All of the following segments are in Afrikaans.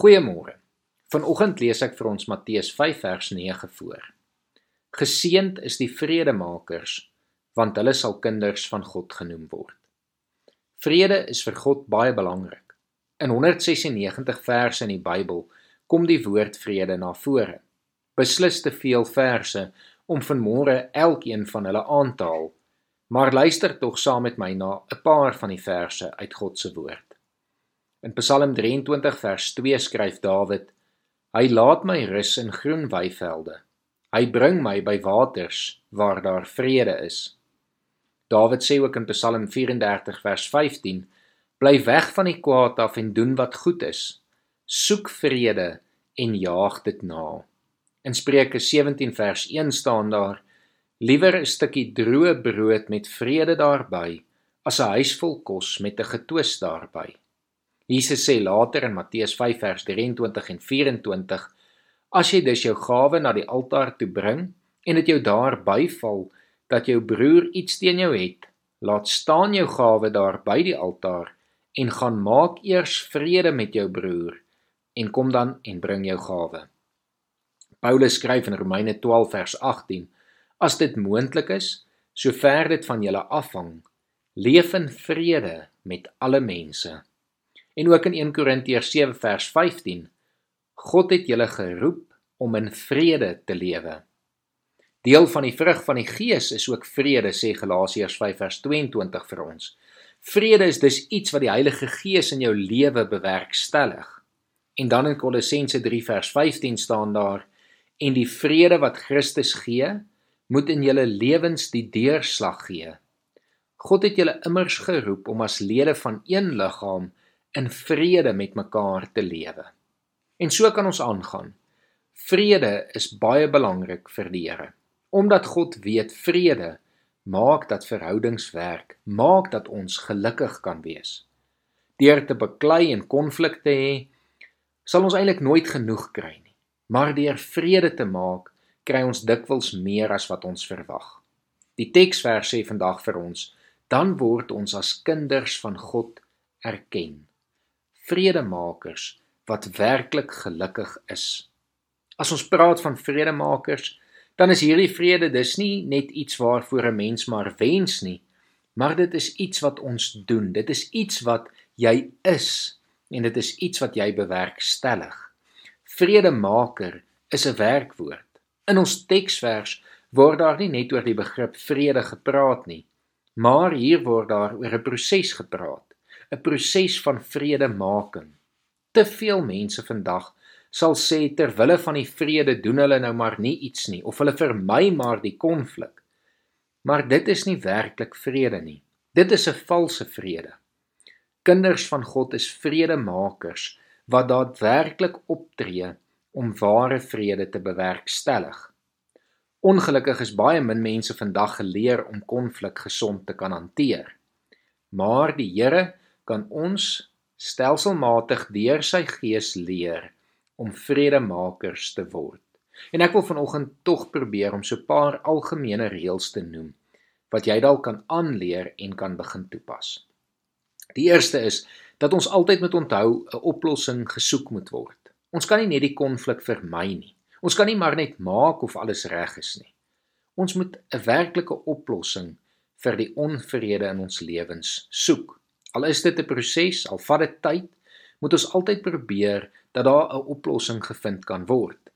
Goeiemôre. Vanoggend lees ek vir ons Matteus 5 vers 9 voor. Geseend is die vredemakers, want hulle sal kinders van God genoem word. Vrede is vir God baie belangrik. In 196 verse in die Bybel kom die woord vrede na vore. Beslis te veel verse om vanmôre elkeen van hulle aan te haal, maar luister tog saam met my na 'n paar van die verse uit God se woord. In Psalm 23 vers 2 skryf Dawid: Hy laat my rus in groen weivelde. Hy bring my by waters waar daar vrede is. Dawid sê ook in Psalm 34 vers 15: Bly weg van die kwaad af en doen wat goed is. Soek vrede en jaag dit na. In Spreuke 17 vers 1 staan daar: Liewer 'n stukkie droë brood met vrede daarbey as 'n huisvol kos met 'n getwis daarbey. Jesus sê later in Matteus 5 vers 23 en 24: As jy dus jou gawe na die altaar toe bring en dit jou daar byval dat jou broer iets teen jou het, laat staan jou gawe daar by die altaar en gaan maak eers vrede met jou broer en kom dan en bring jou gawe. Paulus skryf in Romeine 12 vers 18: As dit moontlik is, sover dit van julle afhang, leef in vrede met alle mense. En ook in 1 Korintiërs 7 vers 15: God het julle geroep om in vrede te lewe. Deel van die vrug van die Gees is ook vrede, sê Galasiërs 5 vers 22 vir ons. Vrede is dus iets wat die Heilige Gees in jou lewe bewerkstellig. En dan in Kolossense 3 vers 15 staan daar: En die vrede wat Christus gee, moet in julle lewens die deurslag gee. God het julle immers geroep om as lede van een liggaam in vrede met mekaar te lewe. En so kan ons aangaan. Vrede is baie belangrik vir die Here. Omdat God weet vrede maak dat verhoudings werk, maak dat ons gelukkig kan wees. Deur te beklei en konflikte hê, sal ons eintlik nooit genoeg kry nie. Maar deur vrede te maak, kry ons dikwels meer as wat ons verwag. Die teksvers sê vandag vir ons, dan word ons as kinders van God erken vredemakers wat werklik gelukkig is. As ons praat van vredemakers, dan is hierdie vrede dus nie net iets waarvoor 'n mens maar wens nie, maar dit is iets wat ons doen. Dit is iets wat jy is en dit is iets wat jy bewerkstellig. Vredemaker is 'n werkwoord. In ons teksvers word daar nie net oor die begrip vrede gepraat nie, maar hier word daar oor 'n proses gepraat. 'n proses van vredemaking. Te veel mense vandag sal sê ter wille van die vrede doen hulle nou maar nie iets nie of hulle vermy maar die konflik. Maar dit is nie werklik vrede nie. Dit is 'n valse vrede. Kinders van God is vredemakers wat daadwerklik optree om ware vrede te bewerkstellig. Ongelukkig is baie min mense vandag geleer om konflik gesond te kan hanteer. Maar die Here kan ons stelselmatig deur sy gees leer om vredemakers te word. En ek wil vanoggend tog probeer om so 'n paar algemene reëls te noem wat jy dalk kan aanleer en kan begin toepas. Die eerste is dat ons altyd moet onthou 'n oplossing gesoek moet word. Ons kan nie net die konflik vermy nie. Ons kan nie maar net maak of alles reg is nie. Ons moet 'n werklike oplossing vir die onvrede in ons lewens soek. Al is dit 'n proses, al vat dit tyd, moet ons altyd probeer dat daar 'n oplossing gevind kan word.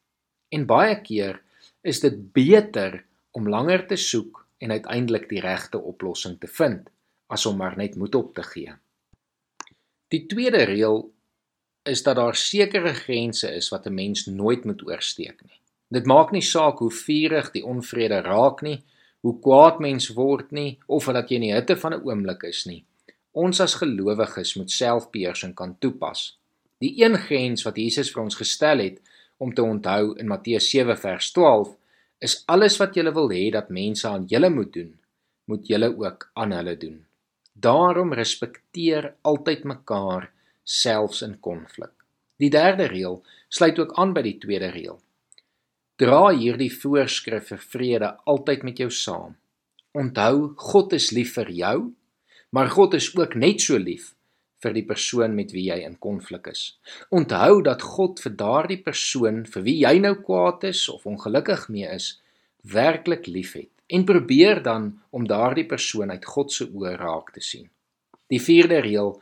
En baie keer is dit beter om langer te soek en uiteindelik die regte oplossing te vind as om maar net moed op te gee. Die tweede reël is dat daar sekere grense is wat 'n mens nooit moet oorsteek nie. Dit maak nie saak hoe vurig die onvrede raak nie, hoe kwaad mens word nie of dat jy in die hitte van 'n oomblik is nie. Ons as gelowiges moet selfbeheersing kan toepas. Die een grens wat Jesus vir ons gestel het om te onthou in Matteus 7 vers 12 is alles wat jy wil hê dat mense aan julle moet doen, moet julle ook aan hulle doen. Daarom respekteer altyd mekaar selfs in konflik. Die derde reël sluit ook aan by die tweede reël. Dra hierdie voorskrif vir vrede altyd met jou saam. Onthou, God is lief vir jou maar God is ook net so lief vir die persoon met wie jy in konflik is. Onthou dat God vir daardie persoon vir wie jy nou kwaad is of ongelukkig mee is, werklik liefhet en probeer dan om daardie persoon uit God se oë raak te sien. Die vierde reël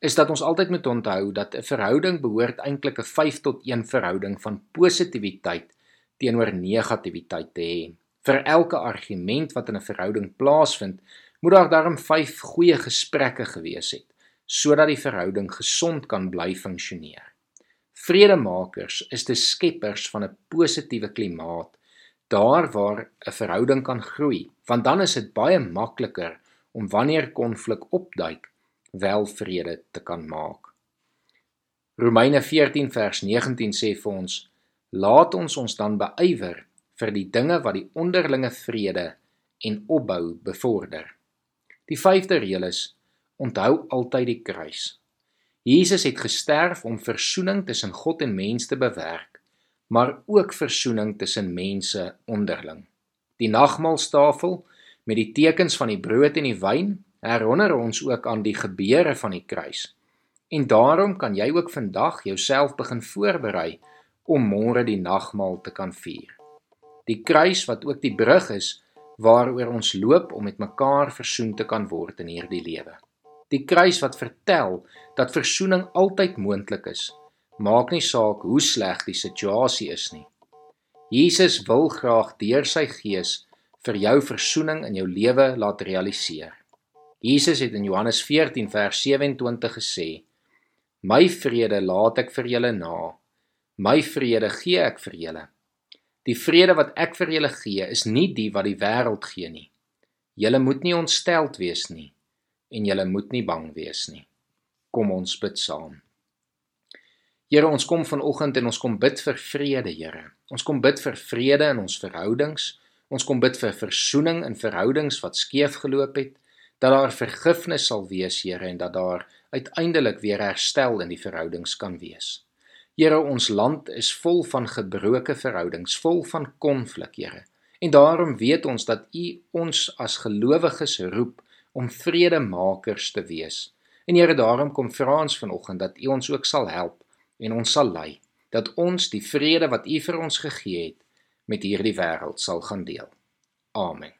is dat ons altyd moet onthou dat 'n verhouding behoort eintlik 'n 5 tot 1 verhouding van positiwiteit teenoor negativiteit te hê. Vir elke argument wat in 'n verhouding plaasvind, moet daar darm 5 goeie gesprekke gewees het sodat die verhouding gesond kan bly funksioneer. Vredemakers is die skeppers van 'n positiewe klimaat daar waar 'n verhouding kan groei, want dan is dit baie makliker om wanneer konflik opduik, wel vrede te kan maak. Romeine 14 vers 19 sê vir ons: Laat ons ons dan beywer vir die dinge wat die onderlinge vrede en opbou bevorder. Die vyfde reël is: onthou altyd die kruis. Jesus het gesterf om verzoening tussen God en mens te bewerk, maar ook verzoening tussen mense onderling. Die nagmaaltafel met die tekens van die brood en die wyn herinner ons ook aan die gebeure van die kruis. En daarom kan jy ook vandag jouself begin voorberei om môre die nagmaal te kan vier. Die kruis wat ook die brug is waaroor ons loop om met mekaar versoen te kan word in hierdie lewe. Die kruis wat vertel dat versoening altyd moontlik is, maak nie saak hoe sleg die situasie is nie. Jesus wil graag deur sy gees vir jou versoening in jou lewe laat realiseer. Jesus het in Johannes 14 vers 27 gesê: "My vrede laat ek vir julle na. My vrede gee ek vir julle. Die vrede wat ek vir julle gee, is nie die wat die wêreld gee nie. Julle moet nie ontsteld wees nie en julle moet nie bang wees nie." Kom ons bid saam. Here, ons kom vanoggend en ons kom bid vir vrede, Here. Ons kom bid vir vrede in ons verhoudings. Ons kom bid vir versoening in verhoudings wat skeef geloop het dat daar vergifnis sal wees, Here, en dat daar uiteindelik weer herstel in die verhoudings kan wees. Here, ons land is vol van gebroke verhoudings, vol van konflik, Here. En daarom weet ons dat U ons as gelowiges roep om vredemakers te wees. En Here, daarom kom vra ons vanoggend dat U ons ook sal help en ons sal lei dat ons die vrede wat U vir ons gegee het met hierdie wêreld sal gaan deel. Amen.